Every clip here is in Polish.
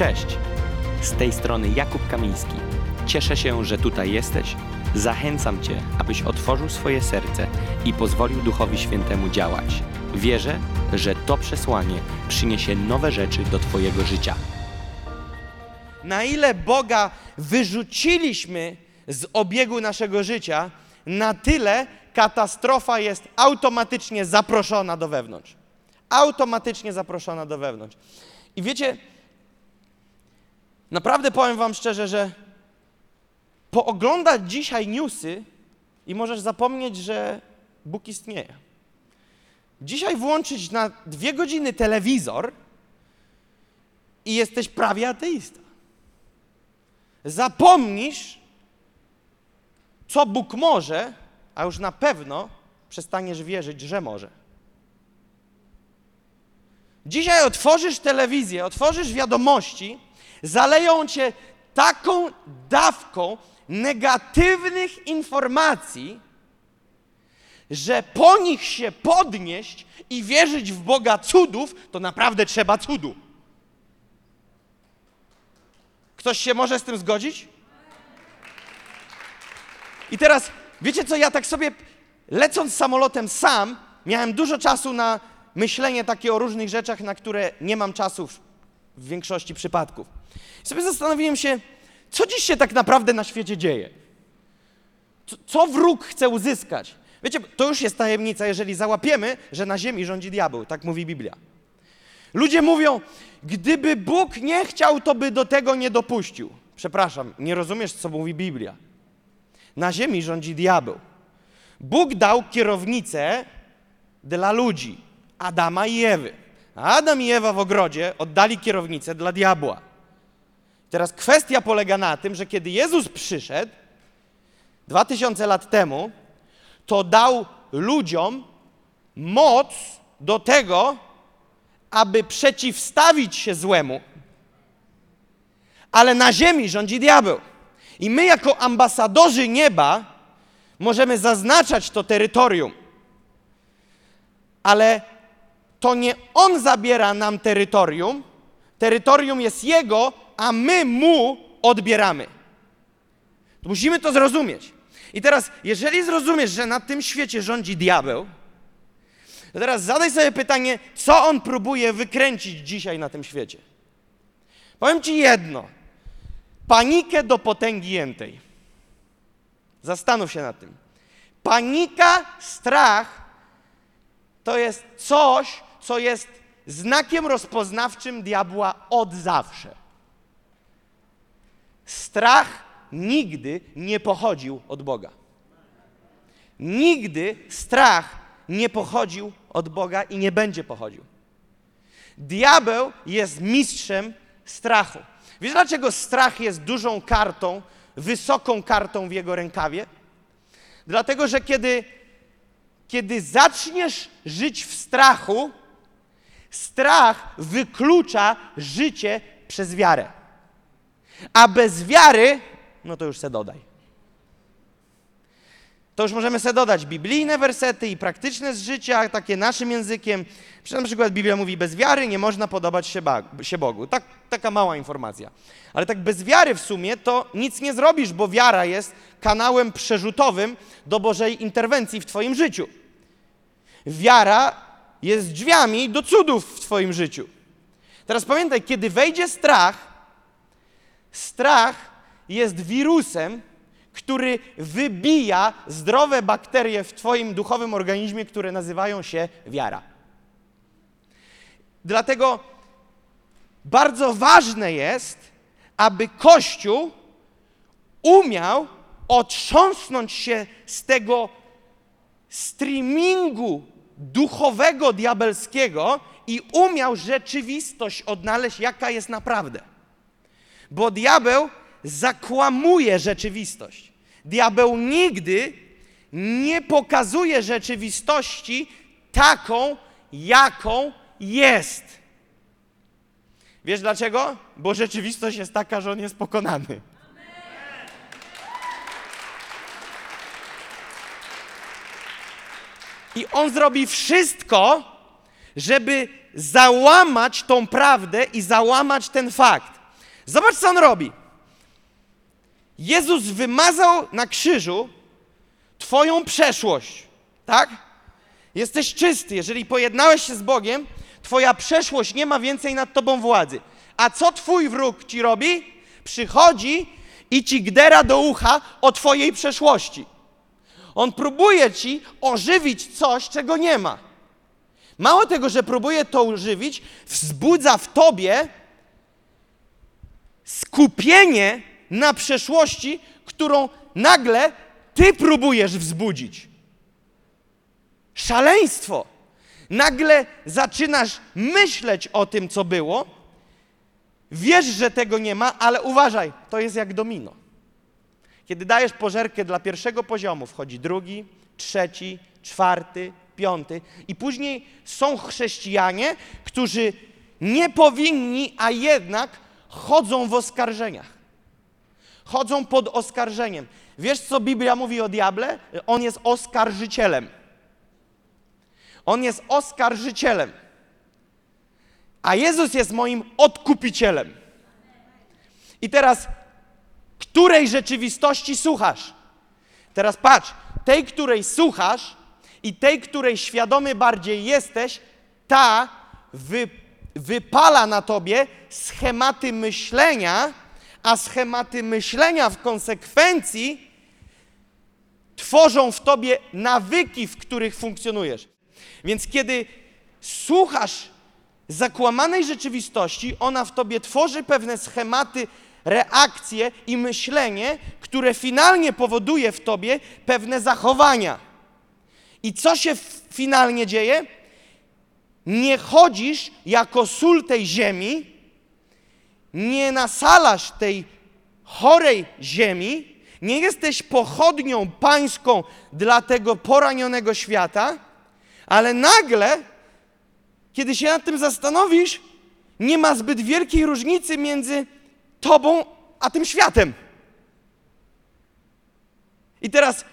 Cześć! Z tej strony Jakub Kamiński. Cieszę się, że tutaj jesteś. Zachęcam Cię, abyś otworzył swoje serce i pozwolił Duchowi Świętemu działać. Wierzę, że to przesłanie przyniesie nowe rzeczy do Twojego życia. Na ile Boga wyrzuciliśmy z obiegu naszego życia, na tyle katastrofa jest automatycznie zaproszona do wewnątrz. Automatycznie zaproszona do wewnątrz. I wiecie, naprawdę powiem Wam szczerze, że pooglądać dzisiaj newsy i możesz zapomnieć, że Bóg istnieje. Dzisiaj włączyć na dwie godziny telewizor i jesteś prawie ateista. Zapomnisz, co Bóg może, a już na pewno przestaniesz wierzyć, że może. Dzisiaj otworzysz telewizję, otworzysz wiadomości, zaleją cię taką dawką negatywnych informacji, że po nich się podnieść i wierzyć w Boga cudów, to naprawdę trzeba cudu. Ktoś się może z tym zgodzić? I teraz, wiecie co, ja tak sobie lecąc samolotem sam, miałem dużo czasu na myślenie takie o różnych rzeczach, na które nie mam czasu w większości przypadków. I sobie zastanowiłem się, co dziś się tak naprawdę na świecie dzieje? Co, co wróg chce uzyskać? Wiecie, to już jest tajemnica, jeżeli załapiemy, że na ziemi rządzi diabeł, tak mówi Biblia. Ludzie mówią, gdyby Bóg nie chciał, to by do tego nie dopuścił. Przepraszam, nie rozumiesz, co mówi Biblia. Na ziemi rządzi diabeł. Bóg dał kierownicę dla ludzi, Adama i Ewy. A Adam i Ewa w ogrodzie oddali kierownicę dla diabła. Teraz kwestia polega na tym, że kiedy Jezus przyszedł dwa tysiące lat temu, to dał ludziom moc do tego, aby przeciwstawić się złemu. Ale na ziemi rządzi diabeł. I my, jako ambasadorzy nieba, możemy zaznaczać to terytorium. Ale to nie on zabiera nam terytorium, terytorium jest jego, a my mu odbieramy. Musimy to zrozumieć. I teraz, jeżeli zrozumiesz, że na tym świecie rządzi diabeł, to teraz zadaj sobie pytanie, co on próbuje wykręcić dzisiaj na tym świecie. Powiem ci jedno. Panikę do potęgi jętej. Zastanów się nad tym. Panika, strach to jest coś, co jest znakiem rozpoznawczym diabła od zawsze. Strach nigdy nie pochodził od Boga. Nigdy strach nie pochodził od Boga i nie będzie pochodził. Diabeł jest mistrzem strachu. Wiesz dlaczego strach jest dużą kartą, wysoką kartą w jego rękawie? Dlatego, że kiedy, kiedy zaczniesz żyć w strachu, strach wyklucza życie przez wiarę. A bez wiary, no to już se dodaj. To już możemy sobie dodać biblijne wersety i praktyczne z życia, takie naszym językiem. Na przykład Biblia mówi, bez wiary nie można podobać się, się Bogu. Tak, taka mała informacja. Ale tak bez wiary w sumie to nic nie zrobisz, bo wiara jest kanałem przerzutowym do Bożej interwencji w Twoim życiu. Wiara jest drzwiami do cudów w Twoim życiu. Teraz pamiętaj, kiedy wejdzie strach, strach jest wirusem, który wybija zdrowe bakterie w Twoim duchowym organizmie, które nazywają się wiara. Dlatego bardzo ważne jest, aby Kościół umiał otrząsnąć się z tego streamingu duchowego, diabelskiego i umiał rzeczywistość odnaleźć, jaka jest naprawdę. Bo diabeł zakłamuje rzeczywistość. Diabeł nigdy nie pokazuje rzeczywistości taką, jaką jest. Wiesz dlaczego? Bo rzeczywistość jest taka, że on jest pokonany. I on zrobi wszystko, żeby załamać tą prawdę i załamać ten fakt. Zobacz, co on robi. Jezus wymazał na krzyżu Twoją przeszłość, tak? Jesteś czysty. Jeżeli pojednałeś się z Bogiem, Twoja przeszłość nie ma więcej nad Tobą władzy. A co Twój wróg ci robi? Przychodzi i ci gdera do ucha o Twojej przeszłości. On próbuje ci ożywić coś, czego nie ma. Mało tego, że próbuje to ożywić, wzbudza w tobie skupienie na przeszłości, którą nagle ty próbujesz wzbudzić. Szaleństwo. Nagle zaczynasz myśleć o tym, co było, wiesz, że tego nie ma, ale uważaj, to jest jak domino. Kiedy dajesz pożerkę dla pierwszego poziomu, wchodzi drugi, trzeci, czwarty, piąty, i później są chrześcijanie, którzy nie powinni, a jednak chodzą w oskarżeniach. Chodzą pod oskarżeniem. Wiesz, co Biblia mówi o diable? On jest oskarżycielem. On jest oskarżycielem. A Jezus jest moim odkupicielem. I teraz której rzeczywistości słuchasz. Teraz patrz, tej, której słuchasz i tej, której świadomy bardziej jesteś, ta wy, wypala na tobie schematy myślenia, a schematy myślenia w konsekwencji tworzą w tobie nawyki, w których funkcjonujesz. Więc kiedy słuchasz zakłamanej rzeczywistości, ona w tobie tworzy pewne schematy reakcje i myślenie, które finalnie powoduje w tobie pewne zachowania. I co się finalnie dzieje? Nie chodzisz jako sól tej ziemi, nie nasalasz tej chorej ziemi, nie jesteś pochodnią pańską dla tego poranionego świata, ale nagle, kiedy się nad tym zastanowisz, nie ma zbyt wielkiej różnicy między tobą a tym światem. I teraz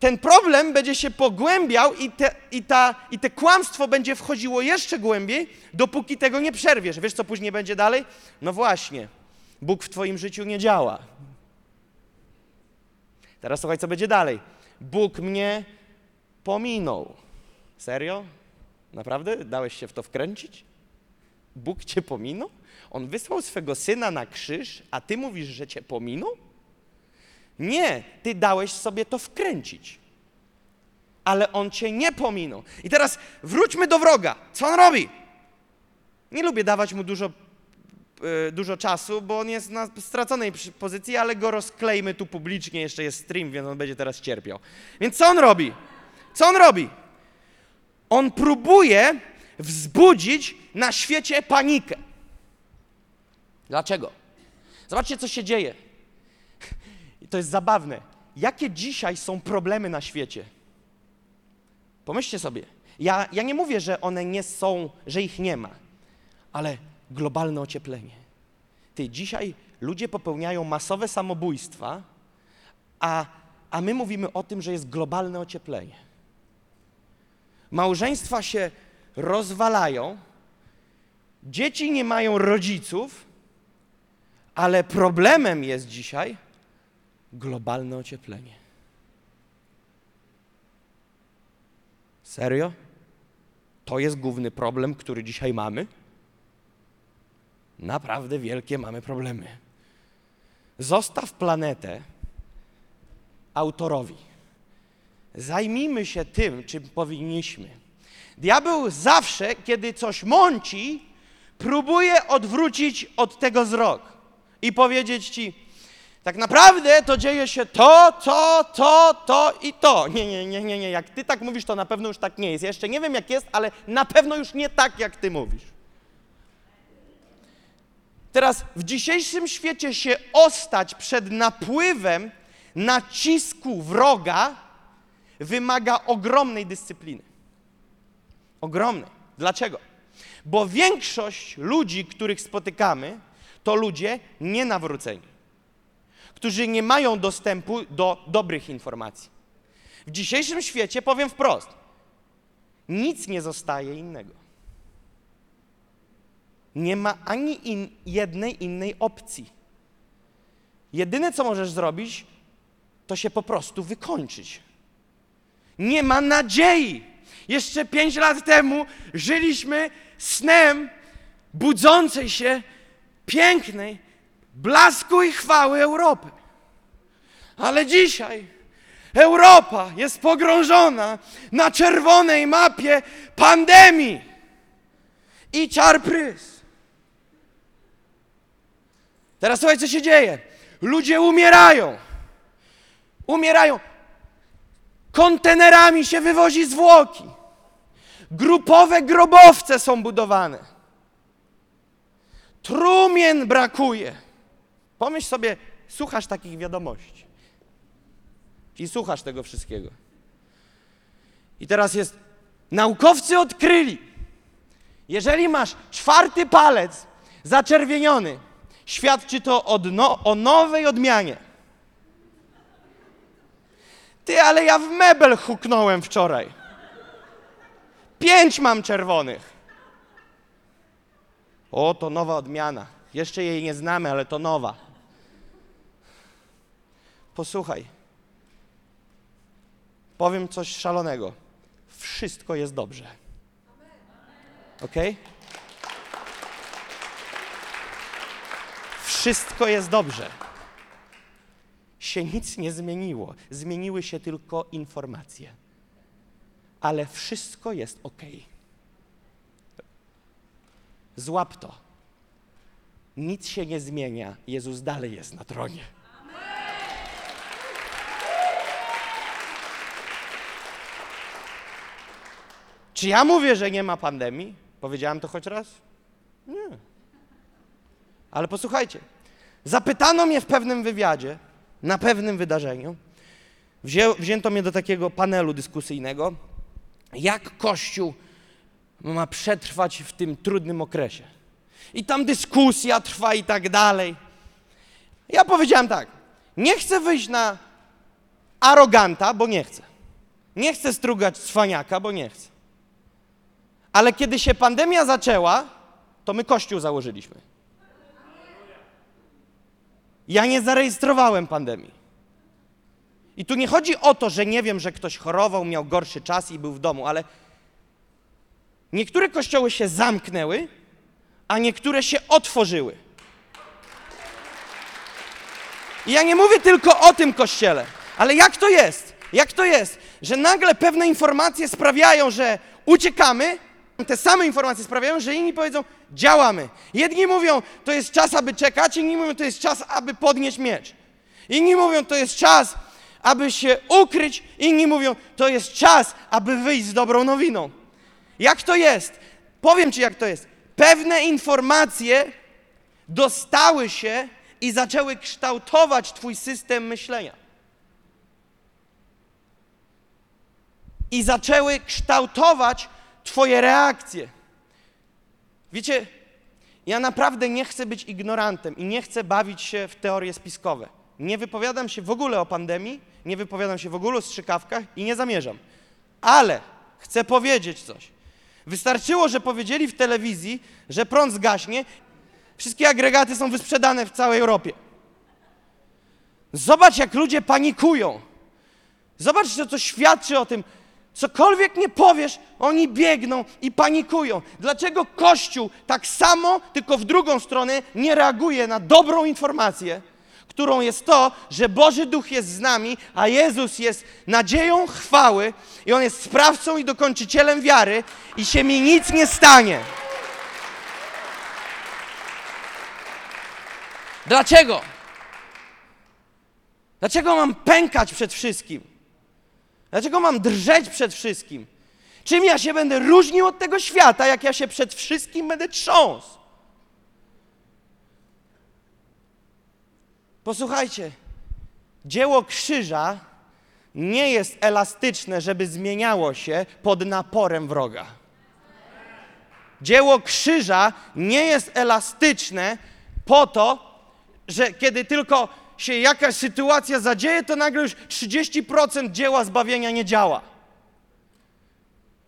ten problem będzie się pogłębiał i, te, i, ta, i te kłamstwo będzie wchodziło jeszcze głębiej, dopóki tego nie przerwiesz. Wiesz, co później będzie dalej? No właśnie, Bóg w twoim życiu nie działa. Teraz słuchaj, co będzie dalej. Bóg mnie pominął. Serio? Naprawdę? Dałeś się w to wkręcić? Bóg cię pominął? On wysłał swego syna na krzyż, a ty mówisz, że cię pominął? Nie, ty dałeś sobie to wkręcić. Ale on cię nie pominął. I teraz wróćmy do wroga. Co on robi? Nie lubię dawać mu dużo, yy, dużo czasu, bo on jest na straconej pozycji, ale go rozklejmy tu publicznie. Jeszcze jest stream, więc on będzie teraz cierpiał. Więc co on robi? Co on robi? On próbuje wzbudzić na świecie panikę. Dlaczego? Zobaczcie, co się dzieje. I to jest zabawne. Jakie dzisiaj są problemy na świecie? Pomyślcie sobie. Ja, ja nie mówię, że one nie są, że ich nie ma, ale globalne ocieplenie. Ty, dzisiaj ludzie popełniają masowe samobójstwa, a, a my mówimy o tym, że jest globalne ocieplenie. Małżeństwa się rozwalają, dzieci nie mają rodziców, ale problemem jest dzisiaj globalne ocieplenie. Serio? To jest główny problem, który dzisiaj mamy? Naprawdę wielkie mamy problemy. Zostaw planetę autorowi. Zajmijmy się tym, czym powinniśmy. Diabeł zawsze, kiedy coś mąci, próbuje odwrócić od tego wzrok i powiedzieć ci, tak naprawdę to dzieje się to, to, to, to i to. Nie, nie, nie, nie, nie. Jak ty tak mówisz, to na pewno już tak nie jest. Ja jeszcze nie wiem, jak jest, ale na pewno już nie tak, jak ty mówisz. Teraz w dzisiejszym świecie się ostać przed napływem nacisku wroga wymaga ogromnej dyscypliny. Ogromnej. Dlaczego? Bo większość ludzi, których spotykamy, to ludzie nienawróceni, którzy nie mają dostępu do dobrych informacji. W dzisiejszym świecie powiem wprost: nic nie zostaje innego. Nie ma ani in, jednej innej opcji. Jedyne, co możesz zrobić, to się po prostu wykończyć. Nie ma nadziei. Jeszcze pięć lat temu żyliśmy snem budzącej się, pięknej, blasku i chwały Europy. Ale dzisiaj Europa jest pogrążona na czerwonej mapie pandemii i czarprys. Teraz słuchaj, co się dzieje. Ludzie umierają. Umierają. Kontenerami się wywozi zwłoki. Grupowe grobowce są budowane. Trumien brakuje. Pomyśl sobie, słuchasz takich wiadomości. I słuchasz tego wszystkiego. I teraz jest, naukowcy odkryli, jeżeli masz czwarty palec zaczerwieniony, świadczy to no, o nowej odmianie. Ty, ale ja w mebel huknąłem wczoraj. Pięć mam czerwonych. O, to nowa odmiana. Jeszcze jej nie znamy, ale to nowa. Posłuchaj. Powiem coś szalonego. Wszystko jest dobrze. Ok? Wszystko jest dobrze. Się nic nie zmieniło. Zmieniły się tylko informacje. Ale wszystko jest ok. Złap to. Nic się nie zmienia. Jezus dalej jest na tronie. Czy ja mówię, że nie ma pandemii? Powiedziałem to choć raz? Nie. Ale posłuchajcie. Zapytano mnie w pewnym wywiadzie, na pewnym wydarzeniu, wzię, wzięto mnie do takiego panelu dyskusyjnego, jak Kościół ma przetrwać w tym trudnym okresie. I tam dyskusja trwa i tak dalej. Ja powiedziałem tak, nie chcę wyjść na aroganta, bo nie chcę. Nie chcę strugać cwaniaka, bo nie chcę. Ale kiedy się pandemia zaczęła, to my kościół założyliśmy. Ja nie zarejestrowałem pandemii. I tu nie chodzi o to, że nie wiem, że ktoś chorował, miał gorszy czas i był w domu, ale niektóre kościoły się zamknęły, a niektóre się otworzyły. I ja nie mówię tylko o tym kościele, ale jak to jest? Jak to jest, że nagle pewne informacje sprawiają, że uciekamy, te same informacje sprawiają, że inni powiedzą, działamy. Jedni mówią, to jest czas, aby czekać, inni mówią, to jest czas, aby podnieść miecz. Inni mówią, to jest czas, aby się ukryć, inni mówią, to jest czas, aby wyjść z dobrą nowiną. Jak to jest? Powiem Ci, jak to jest. Pewne informacje dostały się i zaczęły kształtować Twój system myślenia. I zaczęły kształtować Twoje reakcje. Wiecie, ja naprawdę nie chcę być ignorantem i nie chcę bawić się w teorie spiskowe. Nie wypowiadam się w ogóle o pandemii, nie wypowiadam się w ogóle o strzykawkach i nie zamierzam. Ale chcę powiedzieć coś. Wystarczyło, że powiedzieli w telewizji, że prąd zgaśnie, wszystkie agregaty są wysprzedane w całej Europie. Zobacz, jak ludzie panikują. Zobacz, co to świadczy o tym, Cokolwiek nie powiesz, oni biegną i panikują. Dlaczego Kościół tak samo, tylko w drugą stronę, nie reaguje na dobrą informację, którą jest to, że Boży Duch jest z nami, a Jezus jest nadzieją chwały i On jest sprawcą i dokończycielem wiary i się mi nic nie stanie. Dlaczego? Dlaczego mam pękać przed wszystkim? Dlaczego mam drżeć przed wszystkim? Czym ja się będę różnił od tego świata, jak ja się przed wszystkim będę trząsł? Posłuchajcie, dzieło krzyża nie jest elastyczne, żeby zmieniało się pod naporem wroga. Dzieło krzyża nie jest elastyczne po to, że kiedy tylko się jakaś sytuacja zadzieje, to nagle już 30% dzieła zbawienia nie działa.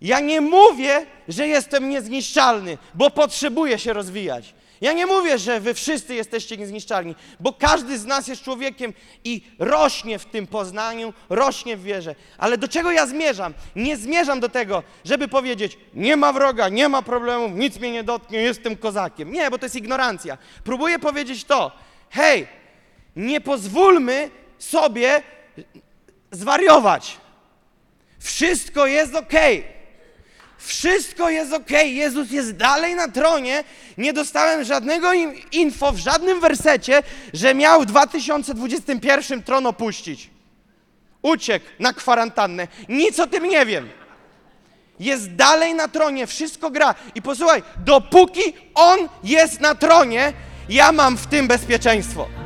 Ja nie mówię, że jestem niezniszczalny, bo potrzebuję się rozwijać. Ja nie mówię, że wy wszyscy jesteście niezniszczalni, bo każdy z nas jest człowiekiem i rośnie w tym poznaniu, rośnie w wierze. Ale do czego ja zmierzam? Nie zmierzam do tego, żeby powiedzieć: nie ma wroga, nie ma problemów, nic mnie nie dotknie, jestem kozakiem. Nie, bo to jest ignorancja. Próbuję powiedzieć to: hej, nie pozwólmy sobie zwariować. Wszystko jest okej. Wszystko jest ok, Jezus jest dalej na tronie. Nie dostałem żadnego info w żadnym wersecie, że miał w 2021 tron opuścić. Uciekł na kwarantannę. Nic o tym nie wiem. Jest dalej na tronie, wszystko gra. I posłuchaj, dopóki on jest na tronie, ja mam w tym bezpieczeństwo.